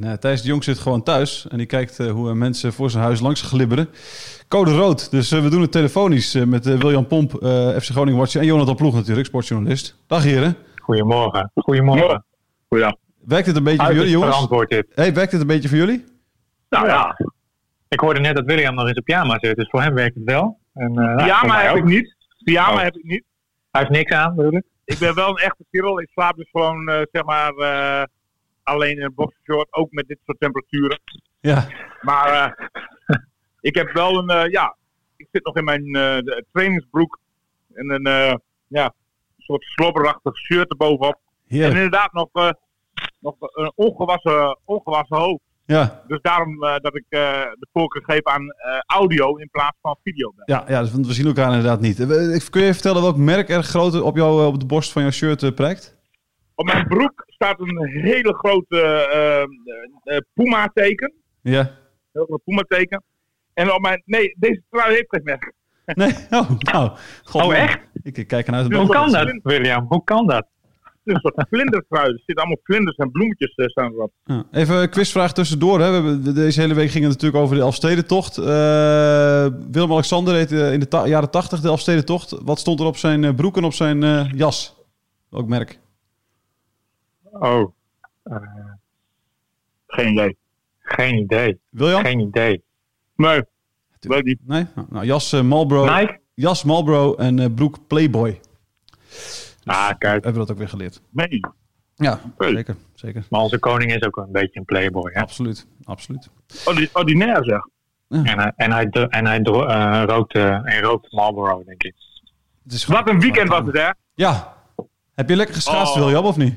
Eh, Thijs de Jong zit gewoon thuis en die kijkt eh, hoe mensen voor zijn huis langs glibberen. Code rood, dus eh, we doen het telefonisch eh, met William Pomp, eh, FC Groningen Watcher en Jonathan Ploeg natuurlijk, sportjournalist. Dag heren. Goedemorgen. Goedemorgen. Werkt het een beetje voor jullie jongens? dit. Hey, werkt het een beetje voor jullie? Nou ja. Ik hoorde net dat William nog in zijn pyjama zit, dus voor hem werkt het wel. En, eh, nou, Pyjama heb ook. ik niet. Pyjama Oh. heb ik niet. Hij heeft niks aan, bedoel ik? Ik ben wel een echte kerel. Ik slaap dus gewoon, eh, zeg maar, eh, alleen in een boxershort. Ook met dit soort temperaturen. Ja. Maar eh, ik heb wel een, eh, ja, ik zit nog in mijn eh, trainingsbroek. En een, ja, soort slobberachtig shirt erbovenop. En inderdaad nog, nog een ongewassen, ongewassen hoofd. Ja, Dus daarom dat ik de voorkeur geef aan audio in plaats van video. ja, ja dus, want we zien elkaar inderdaad niet. Kun je vertellen welk merk erg groot op, jou, op de borst van jouw shirt prijkt? Op mijn broek staat een hele grote eh, Puma-teken. Ja. Een heel groot Puma-teken. En op mijn... Nee, deze trui heeft geen merk. Nee? Oh, nou. God, Oh, echt? Ik, ik kijk ernaar uit. Hoe kan dat. William? Hoe kan dat? Het is een soort vlindertrui. Er zitten allemaal vlinders en bloemetjes eh, staan erop. Ja, Even een quizvraag tussendoor. Hè. We hebben, deze hele week ging het natuurlijk over de Elfstedentocht. Eh Willem-Alexander deed eh, in de ta- jaren 80 de Elfstedentocht. Wat stond er op zijn broek en op zijn eh, jas? Welk merk? Oh, Geen idee. geen idee. William? Geen idee. Nee, weet niet. Nee? Nou, nou, jas eh, Marlboro. Nike? Jas Marlboro en eh, broek Playboy. Ah, kijk. Hebben we dat ook weer geleerd. Nee. Ja, Hey. zeker. zeker. Maar onze koning is ook een beetje een playboy, hè? Absoluut. Absoluut. Ordi- Ordinair zeg. En hij, en hij, en hij eh, rookte, hij rookte Marlboro, denk ik. Wat een weekend was het, hè? Ja. Heb je lekker geschaatst, Oh. William, of niet?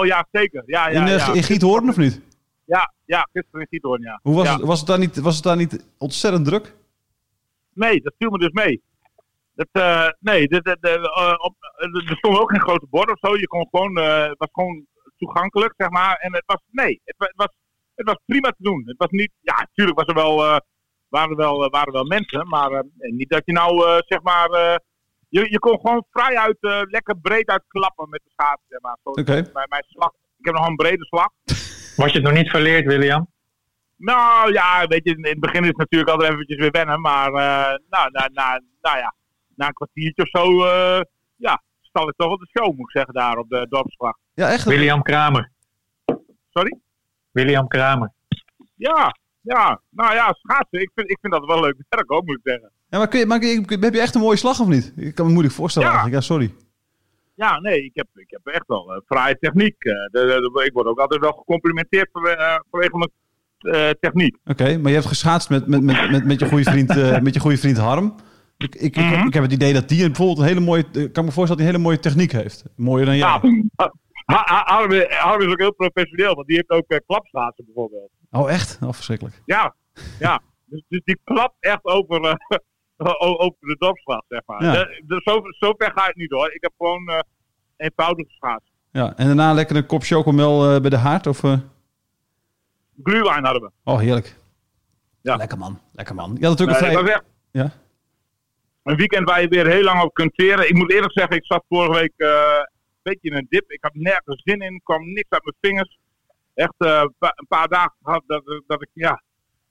Oh ja, zeker. Ja, ja, in, eh, ja. in Giethoorn of niet? Ja, ja, gisteren in Giethoorn, ja. Hoe was, Ja. het, was, het daar niet, was het daar niet ontzettend druk? Nee, dat viel me dus mee. Dat, eh, nee, eh, op, er stonden ook geen grote borden of zo. Je kon gewoon, het was gewoon toegankelijk, zeg maar. En het was, nee, het, wa- het was, het was prima te doen. Het was niet, ja, natuurlijk was er wel, waren, er wel, waren er wel mensen, maar niet dat je nou, zeg maar, je, je kon gewoon vrij uit, eh, lekker breed uit klappen met de schaats, zeg maar. Bij mijn slag, ik heb nog een brede slag. Was je het nog niet verleerd, William? Nou ja, weet je, in het begin is het natuurlijk altijd eventjes weer wennen. Maar eh, nou, na, na, nou ja, na een kwartiertje of zo, eh, ja, stal ik toch wel de show, moet ik zeggen, daar op de dorpsgracht. Ja, echt? William Kramer. Sorry? William Kramer. Ja, ja, nou ja, schaatsen, ik vind, ik vind dat wel leuk werk ook, moet ik zeggen. Ja, maar, kun je, maar heb je echt een mooie slag of niet? Ik kan me moeilijk voorstellen Ja. eigenlijk. Ja, sorry. Ja, nee, ik heb, ik heb echt wel uh, fraaie techniek. Eh, de, de- de- ik word ook altijd wel gecomplimenteerd eh, vanwege mijn eh, techniek. Oké, maar je hebt geschaatst met, met, met, met, met je goede vriend, eh, met je goede vriend Harm. Ik, ik, ik, Mhm. ik heb het idee dat die bijvoorbeeld een hele mooie... eh, kan me voorstellen dat hij een hele mooie techniek heeft. Mooier dan jij. Ja, Ha- Ha- Harm, Harm is ook heel professioneel, want die heeft ook uh, klapschaatsen bijvoorbeeld. Oh, echt? Oh, verschrikkelijk. Ja, ja. Dus, dus die klapt echt over, eh, over de dorpsgracht, zeg maar. Ja. De, de, zo, zo ver ga ik niet hoor. Ik heb gewoon eh eenvoudig geschaatst. Ja, en daarna lekker een kop chocomel eh, bij de haard? Of, eh? Glühwein hadden we. Oh, heerlijk. Ja. Lekker man. Lekker man. Je had natuurlijk Nee, vrij... echt Ja? een weekend waar je weer heel lang op kunt teren. Ik moet eerlijk zeggen, ik zat vorige week eh, een beetje in een dip. Ik had nergens zin in, kwam niks uit mijn vingers. Echt eh, pa- een paar dagen gehad dat, dat, ik, ja,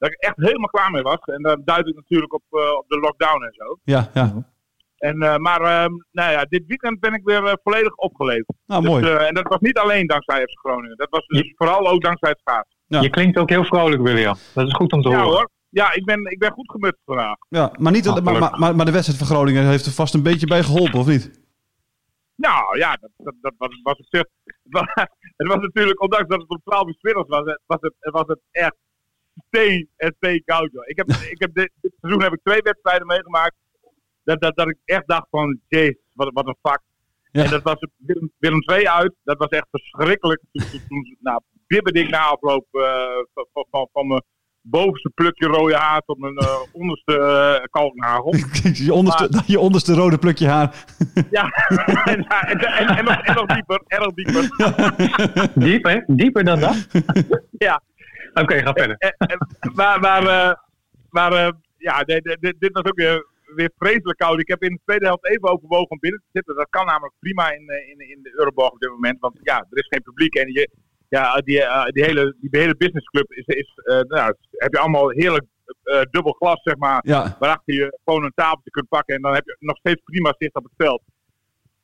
dat ik echt helemaal klaar mee was. En dan duidt het natuurlijk op, eh, op de lockdown en zo. Ja, ja. En, eh, maar ehm, nou ja, dit weekend ben ik weer eh, volledig opgeleefd. Nou, Dus, mooi. eh, en dat was niet alleen dankzij FC Groningen. Dat was dus vooral ook dankzij het schaatsen. Ja. Je klinkt ook heel vrolijk, William. Dat is goed om te Ja horen. hoor. Ja, ik ben, ik ben goed gemutst vandaag. Ja, maar, niet, Ah, maar, maar, maar, maar de wedstrijd van Groningen heeft er vast een beetje bij geholpen, of niet? Nou ja, dat, dat, dat was, was. Het was, het was natuurlijk, ondanks dat het om 12 uur was, het, was, het, was het echt steen en steen koud. Joh. Ik heb, ik heb dit, dit seizoen heb ik twee wedstrijden meegemaakt. Dat, dat, dat ik echt dacht van, jeez, wat, wat een vak. Ja. En dat was Willem, Willem 2 uit. Dat was echt verschrikkelijk. Toen, toen, toen nou, bibberde ik na afloop eh, van, van, van, mijn bovenste plukje rode haar tot mijn eh, onderste uh, kalknagel. je, onderste, je onderste rode plukje haar. Ja, en, en, en, en, nog, en nog dieper, en nog dieper. Dieper? Dieper dan dat? Ja. Oké, ga verder. En- maar maar, eh, maar eh, ja, dit, dit, dit was ook weer, weer vreselijk koud. Ik heb in de tweede helft even overwogen om binnen te zitten. Dat kan namelijk prima in, eh, in, in de Euroborg op dit moment. Want ja, er is geen publiek. En je, ja, die, die, hele, die hele businessclub is, is eh, nou, heb je allemaal heerlijk eh, dubbel glas, zeg maar. Ja, Waarachter je gewoon een tafeltje kunt pakken. En dan heb je nog steeds prima zicht op het veld.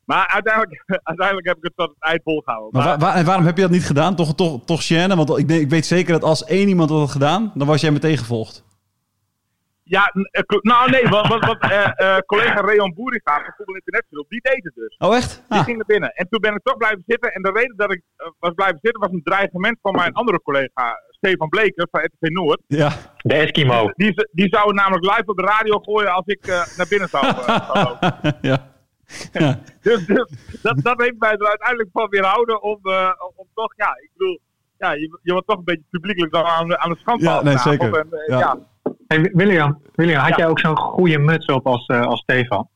Maar uiteindelijk, uiteindelijk heb ik het tot het eind volgehouden. maar Maar- waarom heb je dat niet gedaan? Toch, toch, toch gêne? Want ik, denk- ik weet zeker dat als één iemand dat had gedaan, dan was jij meteen gevolgd. Ja, eh, nou nee, want, want, want eh, eh, collega Reon Boeringa van Voetbal International, die deed het dus. Oh, echt? Die Ah, ging naar binnen. En toen ben ik toch blijven zitten. En de reden dat ik was blijven zitten was een dreigement van mijn andere collega Stefan Bleker van RTV Noord. ja. De Eskimo. Die, die zou het namelijk live op de radio gooien als ik naar binnen zou, zou lopen. ja. Ja. Dus, dus dat, dat heeft mij er uiteindelijk van weerhouden om, eh, om, om toch, ja, ik bedoel, ja, je, je wordt toch een beetje publiekelijk dan aan, de- aan de schandpaal Ja, nee, zeker. En, eh, Ja. ja. Hey, William, William, had Ja. jij ook zo'n goede muts op als, eh, als Stefan?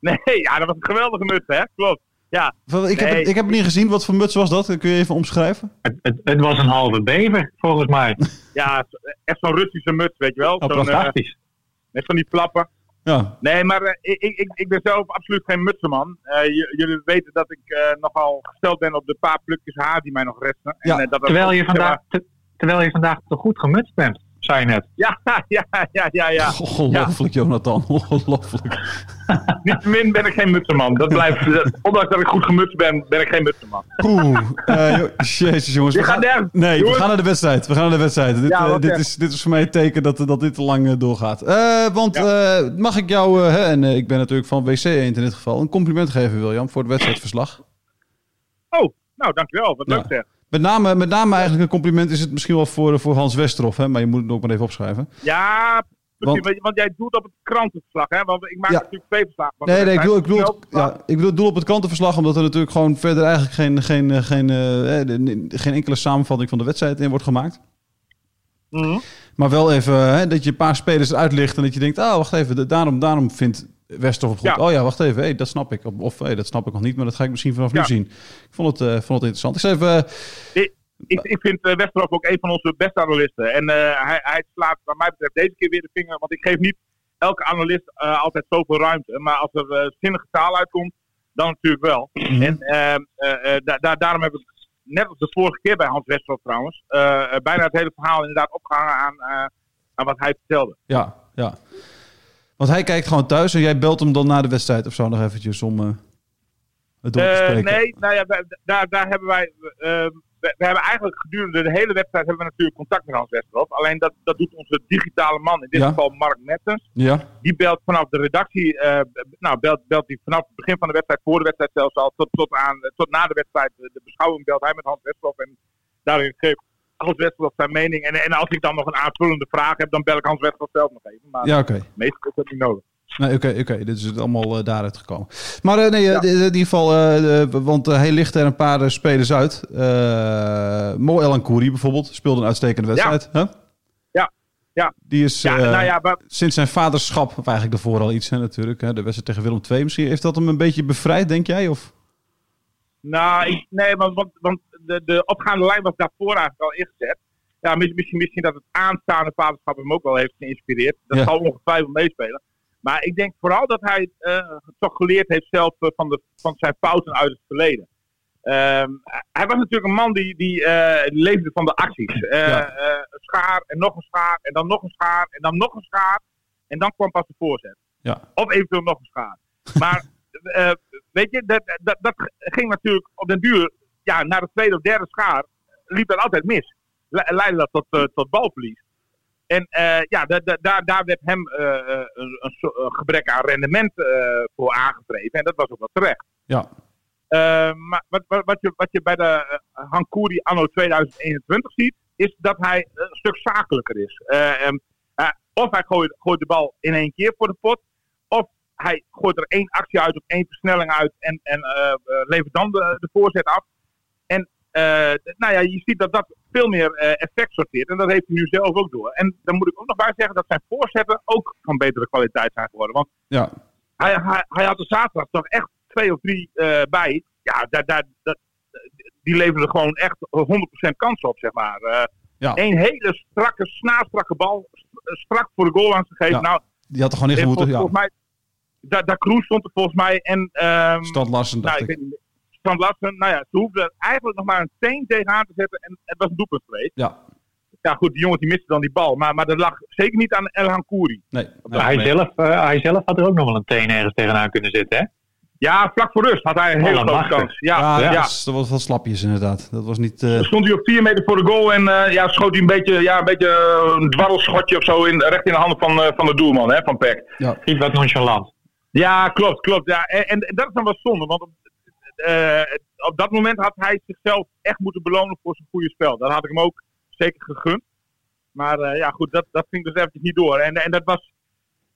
Nee, ja, dat was een geweldige muts, hè? Klopt. Ja, Ik, heb Nee. het, ik heb het niet gezien. Wat voor muts was dat? Kun je even omschrijven? Het, het, het was een halve bever, volgens mij. ja, echt zo'n Russische muts, weet je wel. Oh, Zo'n, Fantastisch. met van die flappen. Ja. Nee, maar eh, ik, ik, ik ben zelf absoluut geen mutsenman. Eh, jullie weten dat ik eh, nogal gesteld ben op de paar plukjes haar die mij nog resten. Ja, En, eh, dat Terwijl je vandaag, te- terwijl je vandaag toch goed gemutst bent, zei je net. Ja, ja, ja, ja, ja. Ongelooflijk, Jonathan. Ongelooflijk. Niettemin ben ik geen mutsenman. Dat blijft, dat- ondanks dat ik goed gemutst ben, ben ik geen mutsenman. Oeh. eh, jo- jezus, jongens. Je we gaat gaan-. Nee, we gaan naar de wedstrijd. We gaan naar de wedstrijd. Dit, Ja, eh, dit, is, dit is voor mij het teken dat, dat dit te lang eh, doorgaat. Eh, want mag ik jou, hè, en ik ben natuurlijk van WC Eend in dit geval, een compliment geven, William, voor het wedstrijdverslag. Oh, nou dankjewel. Wat leuk zeg. Met name, met name eigenlijk een compliment is het misschien wel voor, voor Hans Westerhof, hè, maar je moet het ook maar even opschrijven. Ja, Want- jij doet op het krantenverslag, hè? Want ik maak Ja. natuurlijk twee verslagen. Nee, nee, ik bedoel, ik ja, ik bedoel, doel op het krantenverslag, omdat er natuurlijk gewoon verder eigenlijk geen, geen, eh, geen, eh, eh, geen enkele samenvatting van de wedstrijd in wordt gemaakt. Mhm. Maar wel even hè, dat je een paar spelers uitlicht en dat je denkt, ah, wacht even, da- daarom, daarom vindt Westerhof goed. Ja. Oh ja, wacht even, hey, dat snap ik. Of, hey, dat snap ik nog niet, maar dat ga ik misschien vanaf nu zien. Ik vond het, eh, vond het interessant. Ik schreef, eh, Ik, ik vind eh, Westerhof ook een van onze beste analisten. En eh, hij, hij slaat, wat mij betreft, deze keer weer de vinger. Want ik geef niet elke analist eh, altijd zoveel ruimte. Maar als er zinnige taal uitkomt, dan natuurlijk wel. Mhm. En eh, eh, eh, da- da- daarom heb ik, net als de vorige keer bij Hans Westerhof trouwens, bijna het hele verhaal inderdaad opgehangen aan, aan wat hij vertelde. ja, ja. Want hij kijkt gewoon thuis en jij belt hem dan na de wedstrijd of zo nog eventjes om het door te spreken. nee, nou ja, wij- daar, daar hebben wij. Eh, we, we hebben eigenlijk gedurende de hele wedstrijd hebben we natuurlijk contact met Hans Westerhof. Alleen dat, dat doet onze digitale man, in dit Ja. geval Mark Mettens. Ja, Die belt vanaf de redactie, eh, nou, belt, belt hij vanaf het begin van de wedstrijd, voor de wedstrijd zelfs al, tot, tot, aan, tot na de wedstrijd, de, de beschouwing belt hij met Hans Westerhof. En daarin geeft Hans Westerhof zijn mening. En, en als ik dan nog een aanvullende vraag heb, dan bel ik Hans Westerhof zelf nog even. Maar ja oké. meestal is dat niet nodig. Nee, oké, oké. Dit is het allemaal eh, daaruit gekomen. Maar eh, nee, eh, in ieder geval, want hij licht er een paar spelers uit. Mo El Kouri bijvoorbeeld speelde een uitstekende wedstrijd. hè? Ja, ja. Die is Ja, nou ja, maar, sinds zijn vaderschap, of eigenlijk daarvoor al iets hè, natuurlijk. Hè, de wedstrijd tegen Willem II misschien. Heeft dat hem een beetje bevrijd, denk jij? Of? Nou, ik, nee, want, want, want de, de opgaande lijn was daarvoor eigenlijk al ingezet. ja, mis- misschien, misschien dat het aanstaande vaderschap hem ook wel heeft geïnspireerd. Dat Ja. zal ongetwijfeld meespelen. Maar ik denk vooral dat hij eh, toch geleerd heeft zelf eh, van, de, van zijn fouten uit het verleden. Ehm, hij was natuurlijk een man die, die eh, leefde van de acties. Ja. een schaar en nog een schaar en dan nog een schaar en dan nog een schaar. En dan kwam pas de voorzet. Ja. Of eventueel nog een schaar. Maar weet je, dat, dat, dat ging natuurlijk op den duur, ja, na de tweede of derde schaar, liep dat altijd mis. Le- leidde dat tot, tot balverlies. En eh, ja, da- da- daar, daar werd hem eh, eh, een, een gebrek aan rendement voor aangedreven. En dat was ook wel terecht. Ja. Maar wat, wat, wat, je, wat je bij de Hankouri anno 2021 ziet, is dat hij een stuk zakelijker is. Eh, ehm, eh, of hij gooit, gooit de bal in één keer voor de pot, of hij gooit er één actie uit of één versnelling uit en, en levert dan de, de voorzet af. Eh, nou ja, je ziet dat dat veel meer eh, effect sorteert. En dat heeft hij nu zelf ook door. En dan moet ik ook nog bij zeggen dat zijn voorzetten ook van betere kwaliteit zijn geworden. Want Ja. hij, hij, hij had er zaterdag toch echt twee of drie eh, bij. Ja, daar, daar, dat, die leverden gewoon echt 100% kans op, zeg maar. Ja. Een hele strakke, snaarstrakke bal, strak voor de goal aan te geven. Ja. Nou, Die had er gewoon in moeten. Ja. volgens mij, daar, daar Kroes stond er volgens mij. En, ehm Stad Larsen, dacht nou, ik ik. Strand Larsen, nou ja, ze hoefden er eigenlijk nog maar een teen tegenaan te zetten. En het was een doelpunt geweest. Ja. Ja, goed, die jongen die miste dan die bal. Maar, maar dat lag zeker niet aan El Hankouri. Nee. hij, zelf, eh, hij zelf had er ook nog wel een teen ergens tegenaan kunnen zitten, hè? Ja, vlak voor rust had hij een hele grote Allemachtig. kans. Ja, Ja, ja. Dat, was, dat was wat slapjes inderdaad. Dat was niet... eh, Dan stond hij op 4 meter voor de goal en eh, ja, schoot hij een beetje, ja, een beetje een dwarrelschotje of zo in, recht in de handen van, eh, van de doelman, hè, van Peck. ja. Iets wat nonchalant. Ja, klopt, klopt. Ja. En, en dat is dan wel zonde, want op, eh, op dat moment had hij zichzelf echt moeten belonen voor zijn goede spel. Dat had ik hem ook zeker gegund. Maar eh, ja, goed, dat, dat ging dus eventjes niet door. En, en dat was,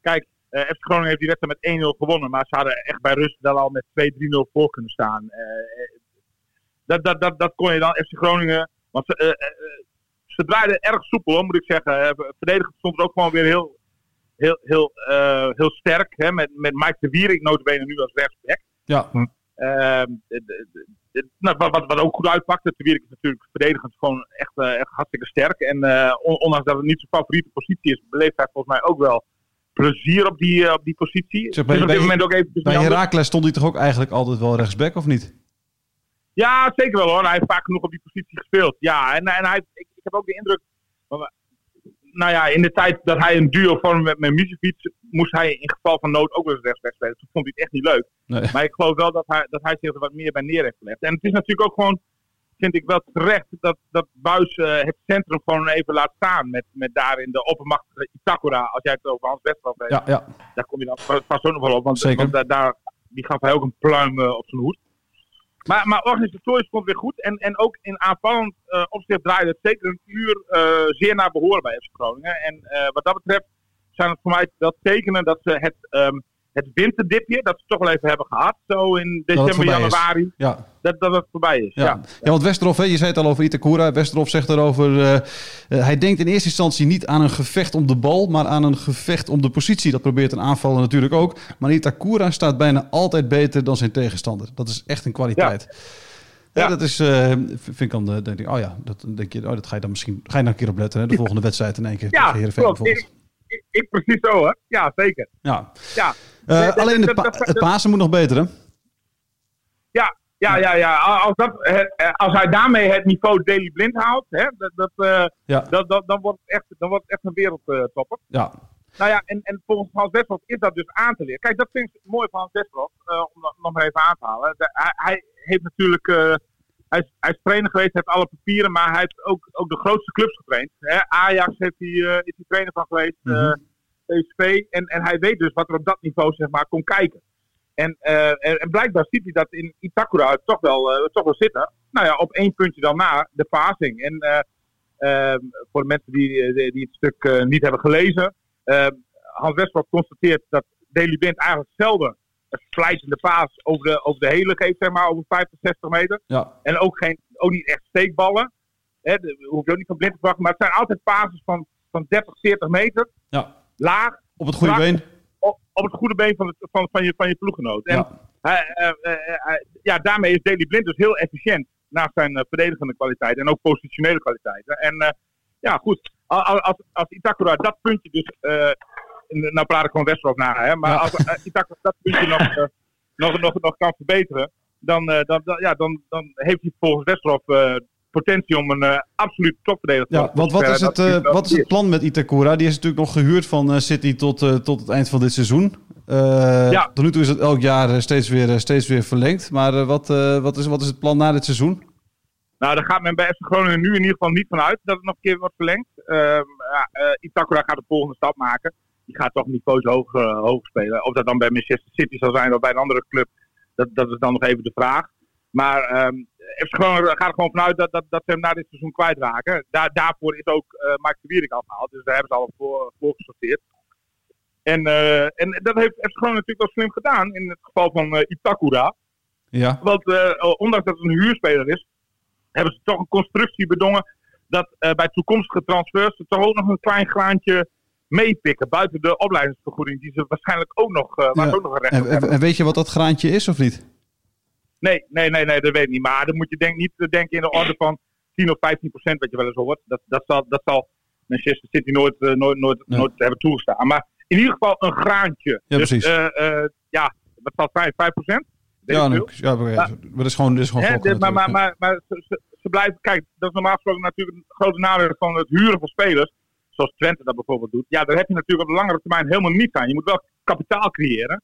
kijk, eh FC Groningen heeft die wedstrijd met 1-0 gewonnen, maar ze hadden echt bij rust wel al met 2-3-0 voor kunnen staan. Dat, dat, dat, dat kon je dan, FC Groningen, want ze, ze draaiden erg soepel, hoor, moet ik zeggen. Verdedigend stond er ook gewoon weer heel, heel, heel, heel sterk, hè, met, met Mike de Wierik notabene nu als rechtsback. ja. Ehm, nou, wat, wat, ook goed uitpakte, de Wierik is natuurlijk verdedigend gewoon echt, eh, echt hartstikke sterk. En eh, on- ondanks dat het niet zijn favoriete positie is, beleeft hij volgens mij ook wel plezier op die, eh, op die positie. Zeg, Het is bij- op dit bij- moment ook even Bij niet anders. Heracles stond hij toch ook eigenlijk altijd wel rechtsback, of niet? Ja, zeker wel hoor. Hij heeft vaak genoeg op die positie gespeeld. Ja, en, en hij, ik, ik heb ook de indruk. Nou ja, in de tijd dat hij een duo vormde met, met Misevic, moest hij in geval van nood ook wel eens rechtsback spelen. Toen vond hij het echt niet leuk. Nee. Maar ik geloof wel dat hij, dat hij zich er wat meer bij neer heeft gelegd. En het is natuurlijk ook gewoon, vind ik wel terecht, dat, dat Buis eh, het centrum gewoon even laat staan. Met, met daarin de oppermachtige Itakura. Als jij het over Hans Westerhof hebt, Ja, ja. daar kom je dan va- vast ook nog wel op. Want, Zeker. want daar, daar, die gaf hij ook een pluim eh, op zijn hoed. Maar, maar organisatorisch het weer goed. En, en ook in aanvallend eh, opzicht draaide het zeker een uur eh, zeer naar behoren bij FC Groningen. En eh, wat dat betreft zijn het voor mij wel tekenen dat ze het, ehm, het winterdipje, dat ze toch wel even hebben gehad, zo in december, is. januari, ja. dat, dat het voorbij is. Ja. Ja. Ja. want Westerhof, hè, je zei het al over Itakura. Westerhof zegt erover, eh, eh, hij denkt in eerste instantie niet aan een gevecht om de bal, maar aan een gevecht om de positie. Dat probeert een aanvaller natuurlijk ook. Maar Itakura staat bijna altijd beter dan zijn tegenstander. Dat is echt een kwaliteit. Ja. Ja. dat is, eh, vind ik dan, denk ik, oh ja, dat denk je, oh, dat ga je dan misschien, ga je dan een keer op letten, hè, de volgende wedstrijd in één keer Ja, tegen Heerenveen klopt. Ik, ik, ik precies zo hoor. Ja, zeker. Ja. Ja. Eh, alleen het, pa- het Pasen moet nog beter, hè? Ja, ja, ja, ja. Als, dat, het, eh, als hij daarmee het niveau Daily Blind haalt, hè, dat, dat, eh, Ja. dat, dat, dan, wordt het echt, dan wordt het echt een wereldtopper. Ja. Nou ja, en, en volgens Hans Westhoff is dat dus aan te leren. Kijk, dat vind ik mooi van Hans Westhoff, eh, om dat nog maar even aan te halen. De- hij, hij heeft natuurlijk, eh, hij, is, hij is trainer geweest, heeft alle papieren, maar hij heeft ook, ook de grootste clubs getraind. Hè? Ajax heeft hij, eh, is hij trainer van geweest, eh, Mhm. PSV. En, en hij weet dus wat er op dat niveau zeg maar, kon kijken. En, eh, en, blijkbaar ziet hij dat in Itakura toch wel, eh, toch wel zitten. Nou ja, op één puntje dan na, de passing. En eh, ehm, voor de mensen die, die, het stuk niet hebben gelezen. ehm, Hans Westphal constateert dat Daily Blind eigenlijk zelden een slijtende paas over de, over de hele geeft, zeg maar, over 50, 60 meter. Ja. En ook, geen, ook niet echt steekballen. Hè, hoef je ook niet van blind te verwachten. Maar het zijn altijd pases van, van 30, 40 meter. Ja. Laag. Op het goede been. Op, op het goede been van, het, van, van, je, van je ploeggenoot. En Ja. eh, eh, eh, daarmee is Daily Blind dus heel efficiënt. Naast zijn verdedigende kwaliteiten en ook positionele kwaliteiten. En ja, goed. Al- al- Als, als Itakura dat puntje dus... in- nou praat ik gewoon Westerhof na, hè. Maar Ja. als Itakura dat puntje nog, nog, nog, nog kan verbeteren... Dan, dan, dan, ja, dan, dan heeft hij volgens Westerhof potentie om een eh absoluut topverdediger te Ja, worden. want wat is, het, eh, wat is het plan met Itakura? Die is natuurlijk nog gehuurd van eh, City tot, tot het eind van dit seizoen. Ja. Tot nu toe is het elk jaar steeds weer, steeds weer verlengd. Maar wat, wat, is, wat is het plan na dit seizoen? Nou, daar gaat men bij FC Groningen nu in ieder geval niet van uit dat het nog een keer wordt verlengd. Ehm, eh, Itakura gaat de volgende stap maken. Die gaat toch niveaus hoog, hoog spelen. Of dat dan bij Manchester City zal zijn of bij een andere club, dat, dat is dan nog even de vraag. Maar ehm FC Groningen gaat er gewoon vanuit dat, dat, dat ze hem na dit seizoen kwijtraken. Daar, daarvoor is ook eh Mike de Wierik al gehaald. Dus daar hebben ze al voor, voor gesorteerd. En, eh, en dat heeft FC Groningen natuurlijk wel slim gedaan in het geval van eh, Itakura. Ja. Want ondanks dat het een huurspeler is, hebben ze toch een constructie bedongen dat bij toekomstige transfers ze toch ook nog een klein graantje meepikken. Buiten de opleidingsvergoeding die ze waarschijnlijk ook nog, waar Ja. ook nog een recht En, hebben. en weet je wat dat graantje is of niet? Nee, nee, nee, nee, dat weet ik niet. Maar dan moet je denk, niet denken in de orde van 10 of 15 procent wat je wel eens hoort. Dat, dat, zal, dat zal Manchester City nooit, eh, nooit, nooit, Nee. nooit hebben toegestaan. Maar in ieder geval een graantje. Ja, dus, precies. eh, eh, ja, wat zal het zijn? 5 procent? Ja, ja, maar, dat is gewoon, dat is gewoon Hè, gokken dit- maar maar, maar, maar ze, ze, ze blijven, kijk, dat is normaal gesproken natuurlijk een grote nadeel van het huren van spelers. Zoals Twente dat bijvoorbeeld doet. Ja, daar heb je natuurlijk op de langere termijn helemaal niets aan. Je moet wel kapitaal creëren.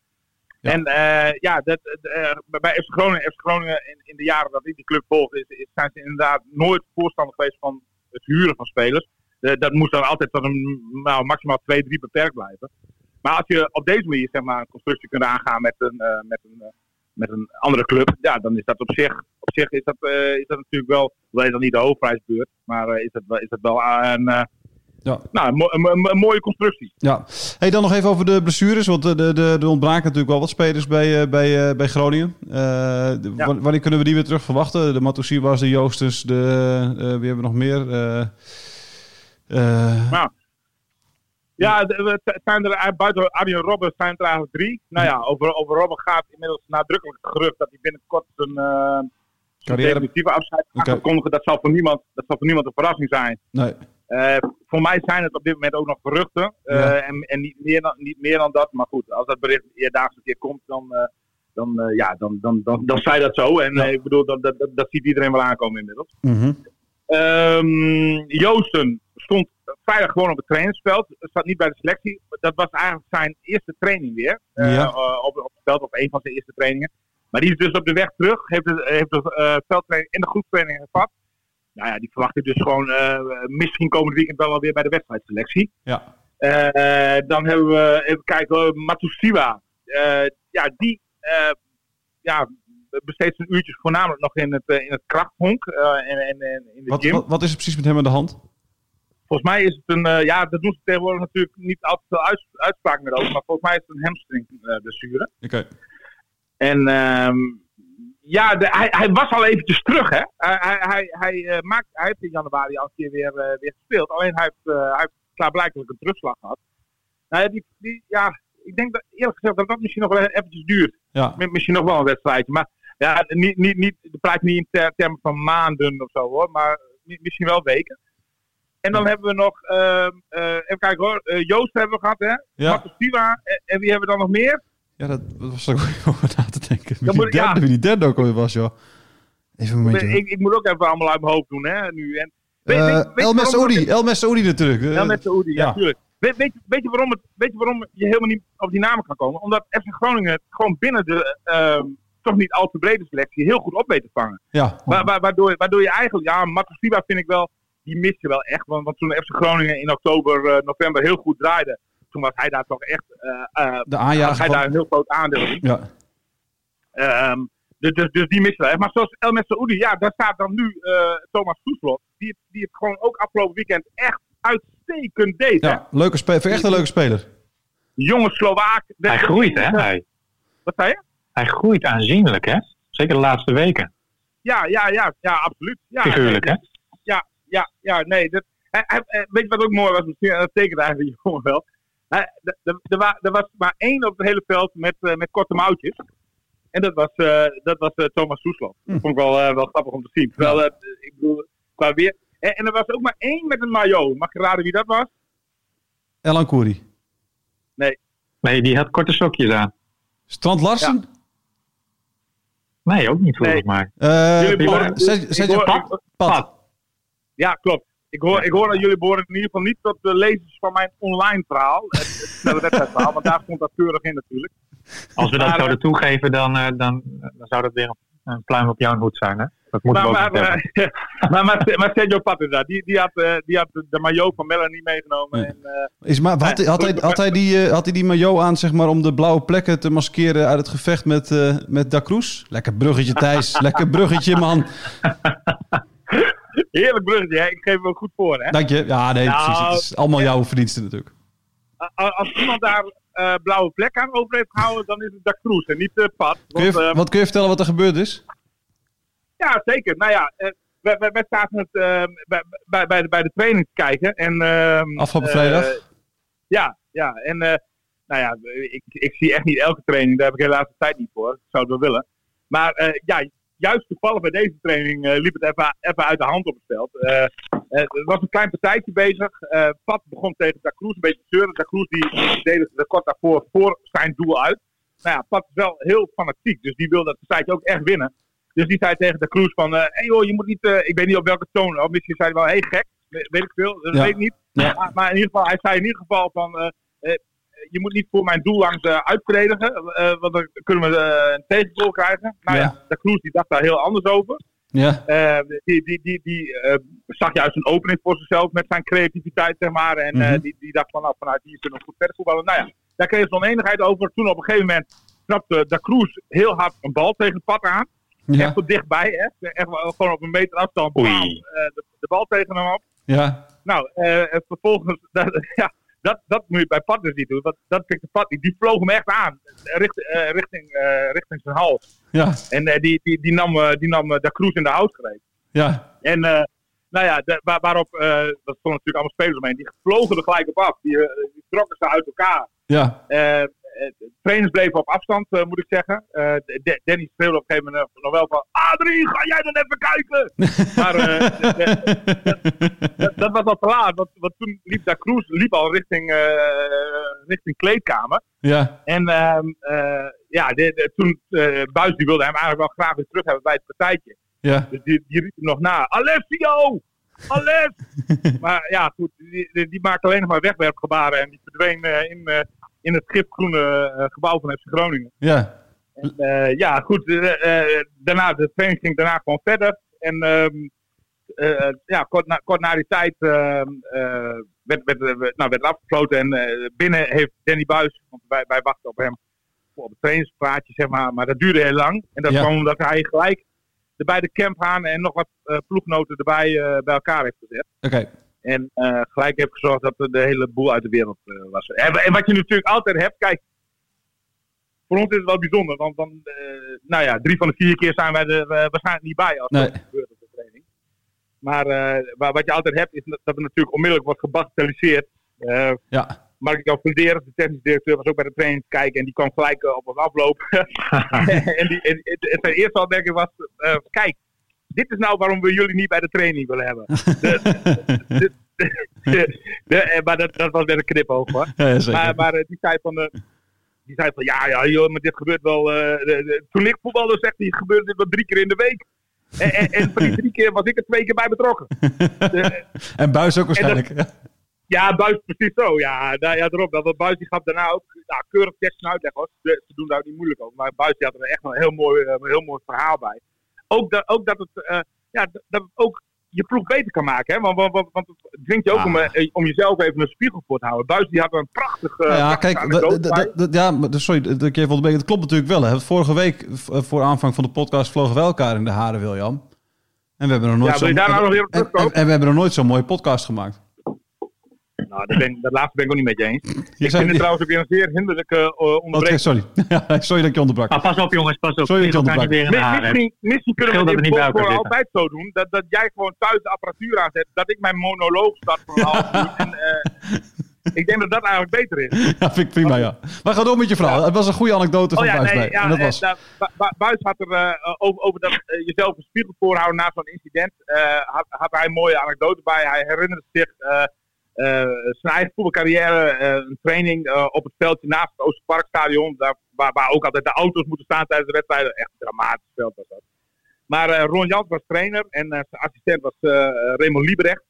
En eh, ja, dat, eh, bij FC Groningen, FC Groningen in, in de jaren dat ik die club volg, is, is- zijn ze inderdaad nooit voorstander geweest van het huren van spelers. Eh, dat moest dan altijd tot een nou, maximaal twee, drie beperkt blijven. Maar als je op deze manier zeg maar, een constructie kunt aangaan met een, met een, met een andere club, ja, dan is dat op zich, op zich is dat, is dat natuurlijk wel, wel dan niet de hoofdprijsbeurt, maar eh, is, dat is dat wel een, Ja. nou, een, mo- een, een- een mooie constructie. Ja. Hey, dan nog even over de blessures. Want de, de, de, er ontbraken natuurlijk wel wat spelers bij, eh, bij, eh, bij Groningen. Eh, de- Ja. Wanneer kunnen we die weer terug verwachten? De Matusiwas, de Joosters, de, wie hebben we nog meer? Nou, Ja, de- het zijn er buiten Arjen Robben zijn er eigenlijk drie. Nou ja, over, over Robben gaat inmiddels nadrukkelijk gerucht dat hij binnenkort zijn, zijn Carrière- definitieve afscheid gaat aankondigen. Dat zal voor niemand, dat zal voor niemand een verrassing zijn. nee. Eh, voor mij zijn het op dit moment ook nog geruchten. Eh, Ja. en en niet, meer dan, niet meer dan dat. Maar goed, als dat bericht eerdaags een keer komt, dan, eh, dan, ja, dan, dan, dan, dan zei dat zo. En Ja. ik bedoel, dat, dat, dat, ziet iedereen wel aankomen inmiddels. Mhm. Ehm, Joosten stond vrijdag gewoon op het trainingsveld. Zat niet bij de selectie. Dat was eigenlijk zijn eerste training weer. Ja. op, op het veld, of een van zijn eerste trainingen. Maar die is dus op de weg terug. Heeft de, heeft de veldtraining en de groepstraining gevat. Nou ja, die verwacht ik dus gewoon eh, misschien komend weekend wel alweer bij de wedstrijdselectie. Ja. Eh, dan hebben we, even kijken, Matusiwa. Eh, ja, die ja, besteedt zijn uurtjes voornamelijk nog in het, in het krachthonk. en, en, en in de Wat, gym. wat, wat is er precies met hem aan de hand? Volgens mij is het een, ja, dat doen ze tegenwoordig natuurlijk niet altijd veel uits- uitspraak meer over, maar volgens mij is het een hamstringblessure. Oké. en ehm, ja, de, hij, hij was al eventjes terug, hè. Hij, hij, hij, hij, eh, maakt, hij heeft in januari al een keer weer, eh, weer gespeeld, alleen hij heeft, eh, hij heeft klaarblijkelijk een terugslag gehad. Nou ja, die, die, ja, ik denk dat eerlijk gezegd dat dat misschien nog wel eventjes duurt. Ja. Mi- Misschien nog wel een wedstrijdje, maar ja, niet, niet, niet, de praat niet in ter- termen van maanden of zo hoor, maar mi- misschien wel weken. En dan hebben we nog, ehm, eh, even kijken hoor, Joost hebben we gehad hè, Ja. Matusiwa, en, en wie hebben we dan nog meer? Ja, dat dat was ook Dan moet ik- ja. wie die derde ook alweer was, joh. Even een momentje. Ik, ik moet ook even allemaal uit mijn hoofd doen hè, nu. En, weet- Eh, weet- weet El Messoudi. El natuurlijk. Eh, Ja, met Saoedi, ja, ja. tuurlijk. Weet, weet, weet, je waarom het, weet je waarom je helemaal niet op die namen kan komen? Omdat FC Groningen het gewoon binnen de ehm, toch niet al te brede selectie heel goed op weet te vangen. Ja. Wa- wa- waardoor, waardoor je eigenlijk, ja, Matusiwa vind ik wel, die mis je wel echt. Want, want toen FC Groningen in oktober, eh, november heel goed draaide, toen was hij daar toch echt, eh, De aanjager hij van- daar een heel groot aandeel in. Ja. Ehm, dus, dus, dus die missen we. echt. Maar zoals El Saoudi, ja, daar staat dan nu eh, Thomas Soeslot. Die, het- die het gewoon ook afgelopen weekend echt uitstekend deed. Hè? ja. Leuke speler. Echt een leuke speler. Jonge Slovaak. Hij groeit, hè? Hij, Wat zei je? hij groeit aanzienlijk, hè? Zeker de laatste weken. Ja, ja, ja, ja, absoluut. Ja, Figuurlijk, hè? Ja, ja, ja, nee. Dat, hij, hij- eh, weet je wat ook mooi was? Misschien, dat tekent eigenlijk die jongen wel. Er wa- was maar één op het hele veld met, eh, met korte mouwtjes. En dat was, eh, dat was eh, Thomas Soeslof. Dat vond ik wel, eh, wel grappig om te zien. Terwijl, eh, ik bedoel, qua weer... En, en er was ook maar één met een maillot. Mag je raden wie dat was? Elan Koeri. Nee, die had korte sokjes aan. Strand Larsen? Nee, ook niet volgens Nee. mij. Eh, Pat. Ja, klopt. Ik hoor, ik hoor dat jullie behoren in ieder geval niet tot de lezers van mijn online verhaal. Het, het snelle wedstrijdverhaal, want daar stond dat keurig in natuurlijk. Als we dat Maar, zouden toegeven, dan, eh, dan, dan zou dat weer een, een pluim op jouw hoed zijn. Hè? Dat moeten Maar, we ook maar, eh, maar, maar, maar Sergio Pat inderdaad, die, die, had, eh, die had de maillot van Melanie meegenomen. Ja. En, eh, Is maar, had, hij- had, hij, had, hij die, eh, had hij die maillot aan zeg maar, om de blauwe plekken te maskeren uit het gevecht met, eh, met Da Cruz? Lekker bruggetje, Thijs. Lekker bruggetje, man. heerlijk bruggetje, hè? ik geef hem ook goed voor. Hè? Dank je. Ja, nee, Nou, precies. Het is allemaal jouw verdiensten natuurlijk. Als iemand daar eh, blauwe plek aan over heeft gehouden, dan is het Da Cruz en niet uh. Kun je, Want, eh, wat kun je vertellen wat er gebeurd is? Ja, zeker. Nou ja, eh, wij, wij, wij zaten het eh, bij, bij, bij, de, bij de training te kijken. En, ehm, Afgelopen eh, vrijdag? ja, ja. En eh, nou ja, ik, ik zie echt niet elke training. Daar heb ik helaas de tijd niet voor. Ik zou het wel willen. Maar eh, ja, juist toevallig bij deze training eh, liep het even, even uit de hand op het veld. Eh, eh, er was een klein partijtje bezig. Pat begon tegen Da Cruz een beetje te zeuren. Da Cruz die verdedigde kort daarvoor voor zijn doel uit. Nou ja, Pat is wel heel fanatiek. Dus die wil dat partijtje ook echt winnen. Dus die zei tegen de Cruz van, hé hey joh, je moet niet, ik weet niet op welke toon, of misschien zei hij wel, hé hey, gek, We- weet ik veel, dat Ja. weet ik niet. Ja. Maar, maar in ieder geval, hij zei in ieder geval van, je moet niet voor mijn doel langs uitverdedigen, eh, want dan kunnen we een tegengoal krijgen. Nou ja, Ja. de Cruz die dacht daar heel anders over. Ja, Eh, die die, die, die eh, zag juist een opening voor zichzelf met zijn creativiteit, zeg maar. En eh, Mhm. die, die dacht van, nou, vanuit hier kunnen we goed verder voetballen. Nou ja, daar kreeg ze oneenigheid over. Toen op een gegeven moment trapte Da Cruz heel hard een bal tegen het pad aan. ja, Echt tot dichtbij, hè. Echt wel gewoon op een meter afstand. Oei. bam, eh, de, de bal tegen hem op. ja. Nou, eh, en vervolgens, dat, ja, dat, dat moet je bij Pat dus niet doen. Dat, dat pikte Pat niet. Die vloog hem echt aan, richt, eh, richting, eh, richting zijn hals. Ja, En eh, die, die, die nam, eh, die nam eh, de Cruz in de houtgreep. ja, En eh, nou ja, de, waar, waarop, eh dat stonden natuurlijk allemaal spelers omheen, die vlogen er gelijk op af. Die, eh, die trokken ze uit elkaar. ja. Eh, eh, trainers bleven op afstand, eh, moet ik zeggen. Eh, De- Danny speelde op een gegeven moment nog wel van... Adrie, ga jij dan even kijken? maar eh, dat, dat was al te laat. Want, want toen liep Da Cruz liep al richting, eh, richting kleedkamer. ja. En ehm, eh, ja, de, de- toen eh Buis die wilde hem eigenlijk wel graag weer terug hebben bij het partijtje. ja. Dus die, die riep hem nog na. Alessio! Aless! maar ja, goed, die, die, die maakte alleen nog maar wegwerpgebaren. En die verdween eh, in, eh, in het gifgroene eh, gebouw van FC Groningen. ja. En, eh, ja, goed. eh, daarna, de training ging daarna gewoon verder. En ehm, eh, ja, kort na, kort na die tijd ehm, eh, werd, werd, werd- nou, werd het afgesloten. En binnen heeft Danny Buis, want wij, wij wachten op hem op het trainingspraatje, zeg maar. Maar dat duurde heel lang. En dat Ja. kwam omdat hij gelijk de beide camphaan en nog wat ploegnoten erbij bij elkaar heeft gezet. Oké. En eh, gelijk heeft gezorgd dat de hele boel uit de wereld eh, was. En, en wat je natuurlijk altijd hebt, kijk, voor ons is het wel bijzonder. Want dan, eh, nou ja, drie van de vier keer zijn wij er waarschijnlijk niet bij als Nee. dat gebeurt op de training. Maar wa- wat je altijd hebt, is dat het natuurlijk onmiddellijk wordt gebagatelliseerd. Ja. Mark-Jan Funderes, de technisch directeur, was ook bij de training te kijken en die kwam gelijk op ons aflopen. en, die, en, en- zijn eerste opmerking was, kijk, dit is nou waarom we jullie niet bij de training willen hebben. De- eh, maar dat, dat was met een knipoog hoor. Ja. Maar, maar eh, die zei van, eh, die zei van ja, ja joh, maar dit gebeurt wel. de- de- toen ik voetbalde, zegt hij, gebeurde dit wel drie keer in de week. En, en, en van die drie keer was ik er twee keer bij betrokken. En Buis ook waarschijnlijk. ja, Buis precies zo. Ja, nou, ja erop. Dat Buis die gaf daarna ook nou, keurig tekst en uitleg. Hoor. Ze, doen daar ook niet moeilijk over. Maar Buis die had er echt wel een heel mooi, een heel mooi verhaal bij. Ook dat, ook dat het, eh, ja, dat ook je ploeg beter kan maken. Hè? Want, want, want, want het dwingt je ook Ah. om, eh, om jezelf even een spiegel voor te houden. Buis die had er een prachtige... ja, prachtige kijk, ja, sorry dat ik je even. Dat klopt natuurlijk wel. Hè. Vorige week, eh, voor aanvang van de podcast, vlogen we elkaar in de haren, William. En we hebben nog nooit Ja, daar nou en, terugkomen? en- en we hebben nog nooit zo'n mooie podcast gemaakt. Nou, dat, ben, dat laatste ben ik ook niet met je eens. Je Ik zei- vind het trouwens ook weer een zeer hinderlijke uh, onderbreking. sorry. Sorry dat ik je onderbrak. Maar pas op jongens, pas op. Sorry dat je haren. Misschien, misschien kunnen we bij voor altijd zo doen. Dat, dat jij gewoon thuis de apparatuur aanzet. Dat ik mijn monoloog start van een half uur. En, ik denk dat dat eigenlijk beter is. Ja, vind ik prima, ja. Maar ga door met je verhaal. Het was een goede anekdote van Oh ja, Buis nee, ja, en dat eh, was... Bu- Buis had er eh, over, over dat eh, jezelf een spiegel voorhouden na zo'n incident. eh, had, had hij een mooie anekdote bij. Hij herinnerde zich eh, eh, zijn eigen voetbalcarrière, eh, een training eh, op het veldje naast het Oosterparkstadion. Daar, waar, waar ook altijd de auto's moeten staan tijdens de wedstrijden. Echt een dramatisch veld was dat. Maar eh, Ron Jans was trainer en eh, zijn assistent was eh Raymond Liebrecht.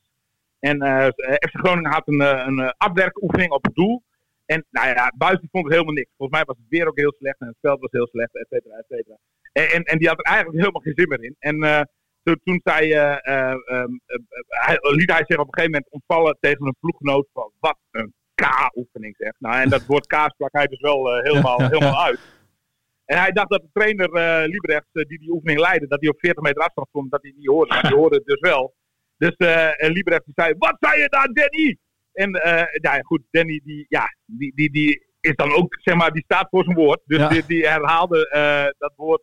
En eh, FC Groningen had een, eh, een eh, afwerkoefening op het doel. En nou ja, die vond het helemaal niks. Volgens mij was het weer ook heel slecht en het veld was heel slecht, et cetera, et cetera. En, en, die had er eigenlijk helemaal geen zin meer in. En eh, toen, toen zei, eh, eh, ehm, eh, hij, liet hij zich op een gegeven moment ontvallen tegen een ploeggenoot van wat een K-oefening zeg. Nou, en dat woord K sprak hij dus wel helemaal, helemaal uit. En hij dacht dat de trainer eh Liebrecht, die die oefening leidde, dat hij op 40 meter afstand stond, dat hij niet hoorde. Maar die hoorde het dus wel. Dus en Liebrecht die zei, wat zei je daar, Danny? En ja, goed, Danny die, ja, die, die, die is dan ook, zeg maar, die staat voor zijn woord. Dus Ja. die, die herhaalde dat woord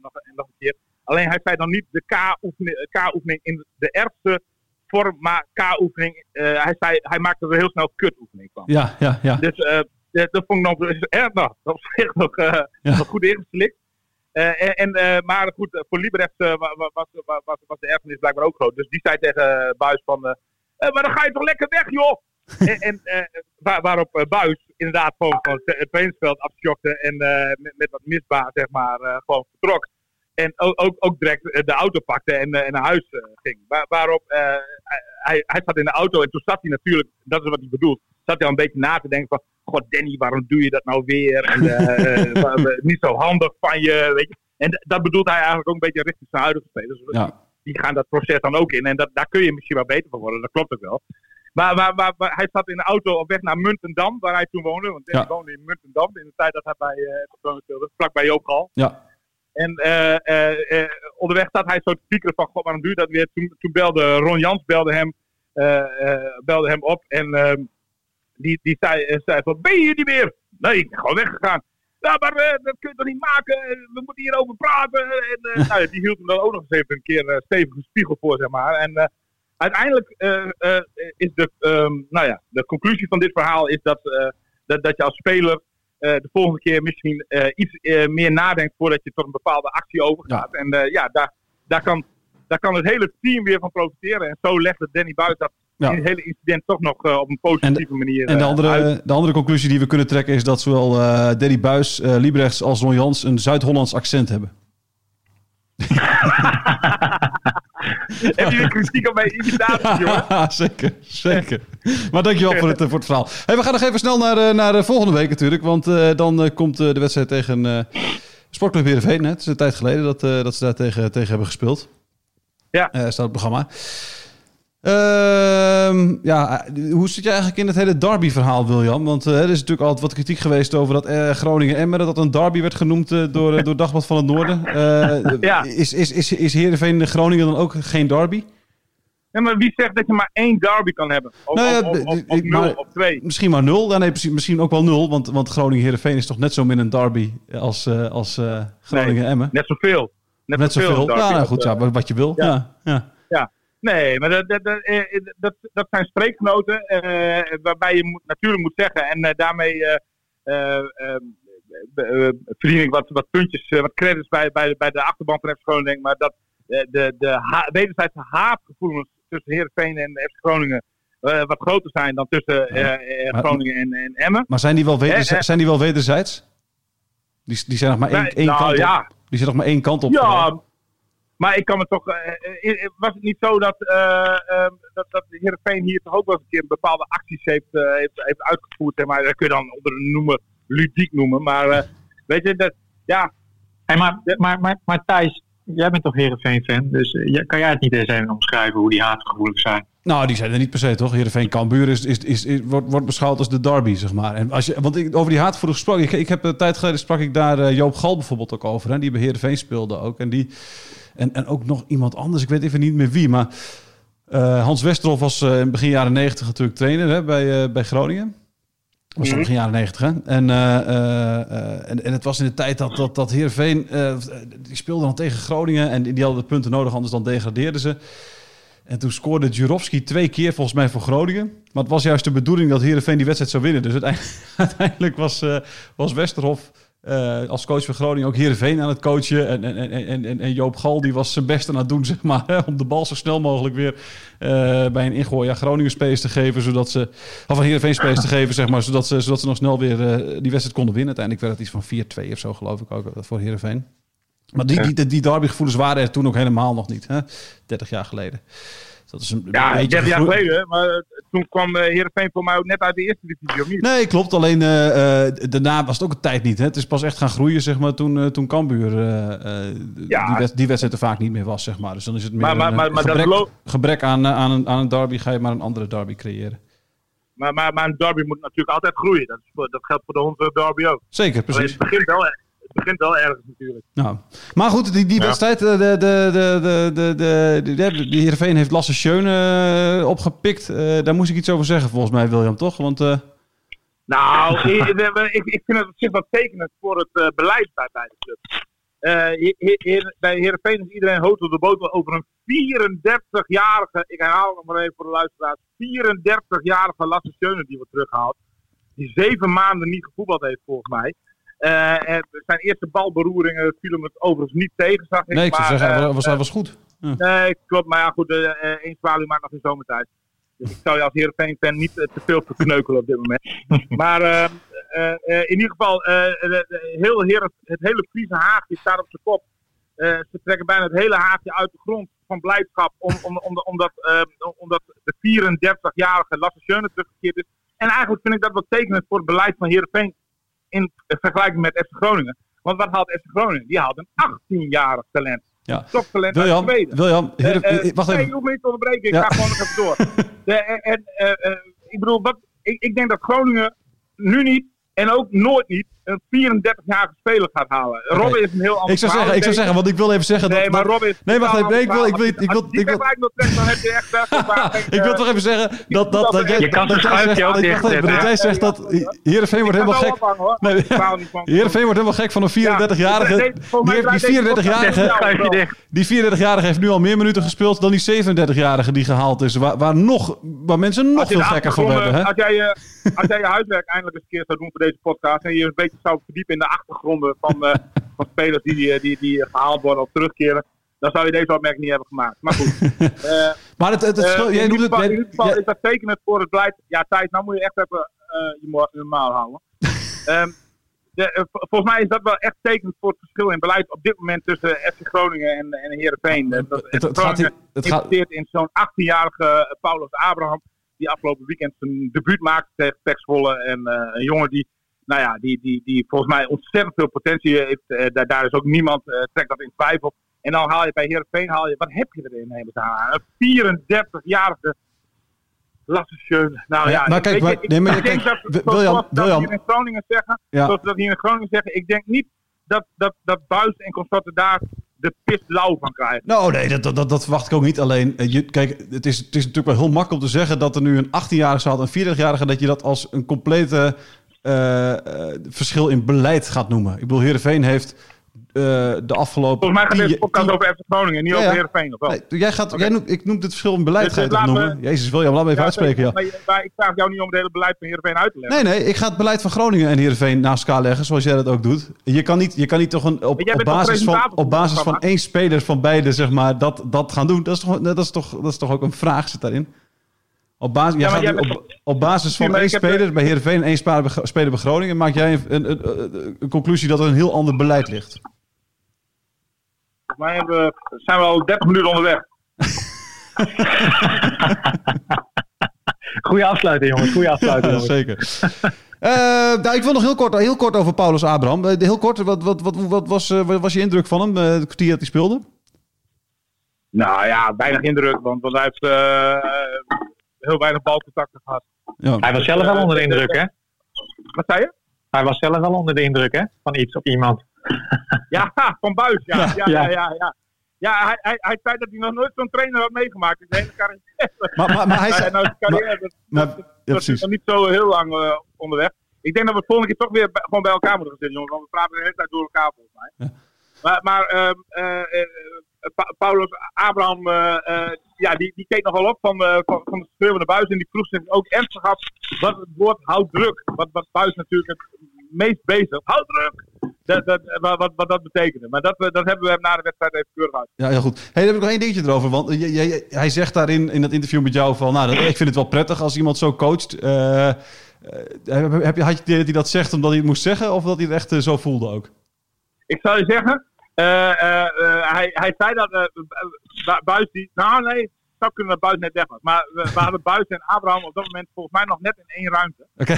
nog, nog een keer. Alleen hij zei dan niet de K-oefening K-oefening in de ergste vorm, maar K-oefening. eh, hij, zei, hij maakte er heel snel kut-oefening van. Ja, ja, ja. Dus eh, dat dat vond ik nog erg nog. Dat op zich nog, eh, nog goed ingeslikt. Eh, en, en, eh, maar goed, eh, voor eh, wa- was, wa- was, was de ergernis blijkbaar ook groot. Dus die zei tegen eh, Buis van... eh, eh, maar dan ga je toch lekker weg, joh! en en eh, waar- waarop eh, Buis inderdaad gewoon van het trainingsveld afschokte en eh, met, met wat misbaar, zeg maar, eh, gewoon vertrok. En ook, ook, ook direct de auto pakte en, eh, en naar huis eh, ging. Waar- waarop eh, hij, hij, hij zat in de auto en toen zat hij natuurlijk, dat is wat hij bedoelt, zat hij al een beetje na te denken van, god Danny, waarom doe je dat nou weer? En, niet zo handig van je, weet je. En dat bedoelt hij eigenlijk ook een beetje richting zijn huidige spelers. Ja. Die gaan dat proces dan ook in. En dat, daar kun je misschien wel beter van worden, dat klopt ook wel. Maar, maar, maar, maar hij zat in de auto op weg naar Muntendam, waar hij toen woonde. Want Danny Ja. woonde in Muntendam in de tijd dat hij bij Groningen speelde, vlakbij Joop Gal. Ja. En eh, eh, eh, onderweg zat hij zo te piekeren van, god, waarom je dat weer? Toen, toen belde Ron Jans belde hem, belde hem op en ehm, die, die zei, zei van, ben je hier niet meer? Nee, ik ben gewoon weggegaan. Ja, maar dat kun je toch niet maken? We moeten hierover praten. En, nou, die hield hem dan ook nog eens even een keer eh, stevig een spiegel voor, zeg maar. En uiteindelijk is de, ehm, nou ja, de conclusie van dit verhaal is dat, dat, dat je als speler de volgende keer misschien eh, iets eh, meer nadenkt voordat je tot een bepaalde actie overgaat. En eh, ja, daar, daar, kan, daar kan het hele team weer van profiteren. En zo legde Danny Buis dat Ja. in het hele incident toch nog eh, op een positieve manier En de eh, andere, uit. de andere conclusie die we kunnen trekken is dat zowel eh Danny Buis, eh Liebrechts als Ron Jans een Zuid-Hollands accent hebben. Heb je weer kritiek op mijn imitatie, jongen? Ja, zeker, zeker. Maar dankjewel voor het, eh, voor het verhaal. Hey, we gaan nog even snel naar, eh, naar de volgende week natuurlijk. Want eh, dan eh, komt eh, de wedstrijd tegen eh Sportclub Heerenveen. hè. Het is een tijd geleden dat, eh, dat ze daar tegen, tegen hebben gespeeld. Ja. Eh, staat op het programma. Ehm, ja, eh, hoe zit je eigenlijk in het hele derby-verhaal, William? Want eh, er is natuurlijk altijd wat kritiek geweest over dat eh, Groningen-Emmeren... dat een derby werd genoemd door, door Dagblad van het Noorden. Ja. Is, is, is, is Heerenveen-Groningen dan ook geen derby? Ja, maar wie zegt dat je maar één derby kan hebben? Of, Nou ja, of, of, of, of ik- nul maar- of twee? Misschien maar nul. Ja, nee, misschien ook wel nul. Want, want Groningen-Heerenveen is toch net zo min een derby als, als Groningen-Emmen. Net zoveel. Net, Net zoveel. Ja, nou goed, ja, wat- je wil. Ja. Ja, Ja. Nee, maar dat, dat, dat, eh, dat, dat zijn spreekgenoten eh, waarbij je moet, natuurlijk moet zeggen. En eh, daarmee eh, eh, eh, eh, verdien ik wat, wat puntjes, eh, wat credits bij, bij, bij de achterban van FC Groningen. Maar dat eh, de, de ha wederzijdse haatgevoelens tussen Heerenveen en FC Groningen eh, wat groter zijn dan tussen eh, eh, Maar- Groningen en, en Emmen. Maar zijn die wel, wederzij- Eh, eh. zijn die wel wederzijds? Die, die zijn nog maar één, Nee, één nou, kant op. ja. Die zijn nog maar één kant op. Ja, maar ik kan me toch. eh, eh, was het niet zo dat, eh eh, dat, dat hier toch ook wel een keer bepaalde acties heeft, eh, heeft, heeft uitgevoerd? Maar dat kun je dan onder de noemen, ludiek noemen. Maar eh, weet je, dat, ja. Hey, maar, maar, maar, maar Thijs, jij bent toch Heerenveen-fan? Dus eh, kan jij het niet eens even omschrijven hoe die haatgevoelens zijn? Nou, die zijn er niet per se, toch? Heerenveen Cambuur is, is, is, is- wordt, wordt beschouwd als de derby, zeg maar. En als je, want ik, over die haatvoeren gesproken... Ik, ik heb een tijd geleden sprak ik daar eh, Joop Gal bijvoorbeeld ook over. Hè, die bij Heerenveen speelde ook. En, die, en, en ook nog iemand anders, ik weet even niet meer wie. Maar eh, Hans Westerhof was eh, in begin jaren negentig natuurlijk trainer hè, bij, bij Groningen. was Mhm. begin jaren negentig, hè? En, en, en het was in de tijd dat, dat, dat Heerenveen... die speelde dan tegen Groningen en die, die hadden de punten nodig, anders dan degradeerden ze. En toen scoorde Jurovski twee keer volgens mij voor Groningen. Maar het was juist de bedoeling dat Heerenveen die wedstrijd zou winnen. Dus uiteindelijk, was, eh, was Westerhof eh, als coach van Groningen ook Heerenveen aan het coachen. En, en, en, en, en Joop Gal die was zijn best aan het doen, zeg maar. Om de bal zo snel mogelijk weer eh, bij een ingooi aan Groningen spelers te geven. Zodat ze, of van Heerenveen spelers te geven, zeg maar. Zodat ze, zodat ze nog snel weer die wedstrijd konden winnen. Uiteindelijk werd het iets van 4-2 of zo, geloof ik ook, voor Heerenveen. Maar die, die, die derbygevoelens waren er toen ook helemaal nog niet. Hè? 30 jaar geleden. Dat is een Ja, beetje 30 jaar geleden. Maar eh, toen kwam eh, Heerenveen voor mij ook net uit de eerste divisie, of niet? Nee, klopt. Alleen eh, daarna was het ook een tijd niet. Hè? Het is pas echt gaan groeien, zeg maar, toen, eh, toen Cambuur eh, Ja. die, wed- die wedstrijd er vaak niet meer was, zeg maar. Dus dan is het meer Maar- maar- een, maar- gebrek, gebrek aan, aan, een, aan een derby. Ga je maar een andere derby creëren. Maar, maar, maar een derby moet natuurlijk altijd groeien. Dat, is voor- dat geldt voor de Hondsrug derby ook. Zeker, Alleen precies. het begint wel, het begint wel ergens natuurlijk. Nou. Maar goed, die, die Ja. wedstrijd, eh, de, de, de, de, de, de, de, de, de Heerenveen heeft Lasse Schöne eh, opgepikt. Eh, daar moest ik iets over zeggen, volgens mij, William, toch? Want eh, Nou, ik, ik, ik vind het op zich wel tekenend voor het beleid bij beide clubs. Eh, he- he- heer- bij Heerenveen is iedereen hoog op de boot over een 34-jarige, ik herhaal het nog maar even voor de luisteraars, 34-jarige Lasse Schöne die wordt teruggehaald. Die zeven maanden niet gevoetbald heeft volgens mij. Eh, zijn eerste balberoeringen vielen me overigens niet tegen, zag ik. nee, ik zou maar, zeggen, hij eh, was, hij was goed. Ja. Nee, klopt. Maar ja, goed, eh, één zwaluw maakt nog in zomertijd. Dus ik zou je als Heerenveen-fan niet te veel verkneukelen op dit moment. maar in ieder geval, de- de- heel Heeren, het hele Friese haagje staat op zijn kop. Eh, ze trekken bijna het hele haagje uit de grond van blijdschap. Om, om, om, omdat, eh, omdat de 34-jarige Lasse Schöne teruggekeerd is. En eigenlijk vind ik dat wel tekenend voor het beleid van Heerenveen in vergelijking met FC Groningen. Want wat haalt FC Groningen? Die haalt een 18-jarig talent. Ja. Toptalent uit Zweden. William Eh, eh, eh, wacht nee, even. je hoeft me niet te onderbreken. Ik Ja. ga gewoon nog even door. De, en, en, eh, eh, ik bedoel, wat, ik, ik denk dat Groningen nu niet en ook nooit niet een 34-jarige speler gaat halen. Robin is een heel ander Ik zou, zeggen, ik zou zeggen, want ik wil even zeggen dat... Nee, maar dat- Robin is Nee, wacht even. Nee, ik wil, ik wil, ik wil, ik die wil, dan heb je echt... eh, ik wil eh, toch even zeggen dat, dat, dat, jij, Je kan jij schuifje zegt, ook dat jij zegt dat Heerenveen wordt helemaal gek. Heerenveen wordt helemaal gek van een 34-jarige. Ja, nee, volgens mij Die, die draait deze podcast 34-jarige echt Schuif je wel. dicht. die 34-jarige heeft nu al meer minuten gespeeld dan die 37-jarige die gehaald is. Waar, waar, nog, waar mensen nog veel gekker van achtergronden- werden. Hè? Als jij, je, als jij je huiswerk eindelijk eens een keer zou doen voor deze podcast en je een beetje zou verdiepen in de achtergronden van, eh, van spelers die, eh, die, die gehaald worden of terugkeren, dan zou je deze opmerking niet hebben gemaakt. Maar goed. eh, Maar het, het, het eh, schil- in jij ieder geval, in ieder geval is dat tekenend voor het beleid. Ja, tijd, nou moet je echt even eh, je mo- je maal houden. Ehm, de, eh, vol- volgens mij is dat wel echt tekenend voor het verschil in beleid op dit moment tussen FC Groningen en, en Heerenveen. Eh, dat het- gaat hier- Groningen het gaat- investeert in zo'n 18-jarige Paulus Abraham. Die afgelopen weekend zijn debuut maakte tegen Pek Zwolle. En eh, een jongen die, nou ja, die, die, die volgens mij ontzettend veel potentie heeft. Eh, daar, daar is ook niemand, eh, trekt dat in twijfel. En dan haal je bij Heerenveen, haal je, wat heb je erin? Een 34-jarige Lasse Schöne. Nou ja, maar kijk, je, ik, nee, maar ik kijk, denk dat, zoals William, William. hier in Groningen zeggen, Ja. zoals dat hier in Groningen zeggen, ik denk niet dat, dat, dat Buis en consorten daar de pis lauw van krijgen. Nou, nee, dat, dat, dat verwacht ik ook niet. Alleen, eh, je, kijk, het is, het is natuurlijk wel heel makkelijk om te zeggen dat er nu een 18-jarige had en een 40-jarige, dat je dat als een complete eh, eh, verschil in beleid gaat noemen. Ik bedoel, Heerenveen heeft eh, de afgelopen... Volgens mij gaat deze podcast tien- over FC Groningen, niet Ja, over. Heerenveen, of wel? Nee, jij gaat, jij noemt, ik noem het verschil in beleid, Dus, ga je noemen? we- Jezus, William, laat me even Ja, uitspreken, ja. Maar, maar ik vraag jou niet om het hele beleid van Heerenveen uit te leggen. Nee, nee, ik ga het beleid van Groningen en Heerenveen naast elkaar leggen, zoals jij dat ook doet. Je kan niet, je kan niet toch een, op, op basis, van, op het basis van één speler van beide, zeg maar, dat, dat gaan doen. Dat is toch, dat is toch, dat is toch ook een vraag, zit daarin? Op basis, jij maar gaat jij nu bent op, op basis van één speler de- bij Heerenveen en één speler bij, Groningen, maak jij een, een, een, een conclusie dat er een heel ander beleid ligt. Mij hebben we- zijn we al 30 minuten onderweg. Goeie afsluiting, jongens. Goeie afsluiting, Ja, zeker. Eh, nou, ik wil nog heel kort, heel kort over Paulus Abraham. Eh, heel kort, wat, wat, wat, wat, was, eh, wat was je indruk van hem, eh, het kwartier dat hij speelde? Nou ja, weinig indruk, want, want hij heeft eh, heel weinig balcontacten gehad. Ja. Hij was zelf wel onder de indruk, hè? Wat zei je? Hij was zelf wel onder de indruk, hè? Van iets of iemand. Ja, van Buis. Ja, ja, Ja. ja, ja. ja, ja. hij, hij, hij zei dat hij nog nooit zo'n trainer had meegemaakt in zijn hele carrière. Maar, maar, maar hij zei... Nou, zijn carrière dat, maar- dat, ja, dat is nog niet zo heel lang eh, onderweg. Ik denk dat we het volgende keer toch weer bij- gewoon bij elkaar moeten gaan zitten, jongens. Want we praten de hele tijd door elkaar volgens mij. Ja. Maar, maar ehm, eh, eh, Pa- Paulus Abraham, eh, eh, ja, die, die keek nogal op van, eh, van, van de schreeuwende buis. En die vroeg zich ook ernstig af wat het woord houd druk, wat, wat buis natuurlijk het meest bezig. Houd druk! Dat, dat, wat, wat, dat betekende. Maar dat, dat hebben we na de wedstrijd even keurig uit. Ja, heel goed. Hey, dan heb ik nog één dingetje erover. Want je- je- hij zegt daarin, in dat interview met jou, van... Nou, dat- ik vind het wel prettig als iemand zo coacht. Eh, eh, heb, heb je, had je het idee dat hij dat zegt omdat hij het moest zeggen? Of dat hij het echt eh, zo voelde ook? Ik zou je zeggen, eh, eh, eh, hij, hij zei dat eh, Bu- Buis die, nou nee, zou kunnen dat Buis net weg was. Maar we, we hadden Buis en Abraham op dat moment volgens mij nog net in één ruimte. Oké.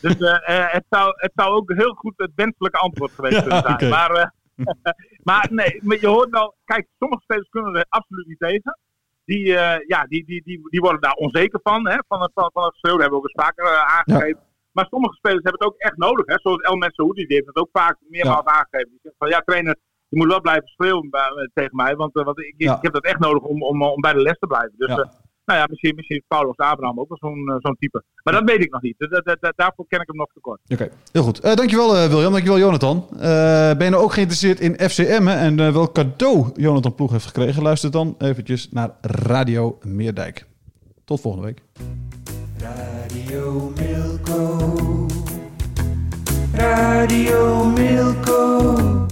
Dus eh, eh, het, zou, het zou ook heel goed het wenselijke antwoord geweest Ja, kunnen zijn. oké. Maar, eh, maar nee, maar je hoort wel, kijk, sommige spelers kunnen er absoluut niet tegen. Die, eh, ja, die, die, die, die worden daar onzeker van, hè, van, het, van, van het schreeuw. Dat hebben we ook eens vaker eh, aangegeven. Maar sommige spelers hebben het ook echt nodig. Hè. Zoals El Messoudi, die heeft het ook vaak meermaals aangegeven. Die zegt van, ja trainer, je moet wel blijven bij- eh, tegen mij. Want, eh, want ik, Ja. ik heb dat echt nodig om, om, om bij de les te blijven. Dus Ja. eh, nou ja, misschien, misschien is Paulus Abraham ook wel zo'n eh, zo'n type. Maar dat weet ik nog niet. Dat- daarvoor ken ik hem nog tekort. Oké, heel goed. Eh, dankjewel eh, William, dankjewel Jonathan. Eh, ben je nou ook geïnteresseerd in FCM hè, en eh, welk cadeau Jonathan Ploeg heeft gekregen? Luister dan eventjes naar Radio Meerdijk. Tot volgende week. Radio Milko. Radio Milko.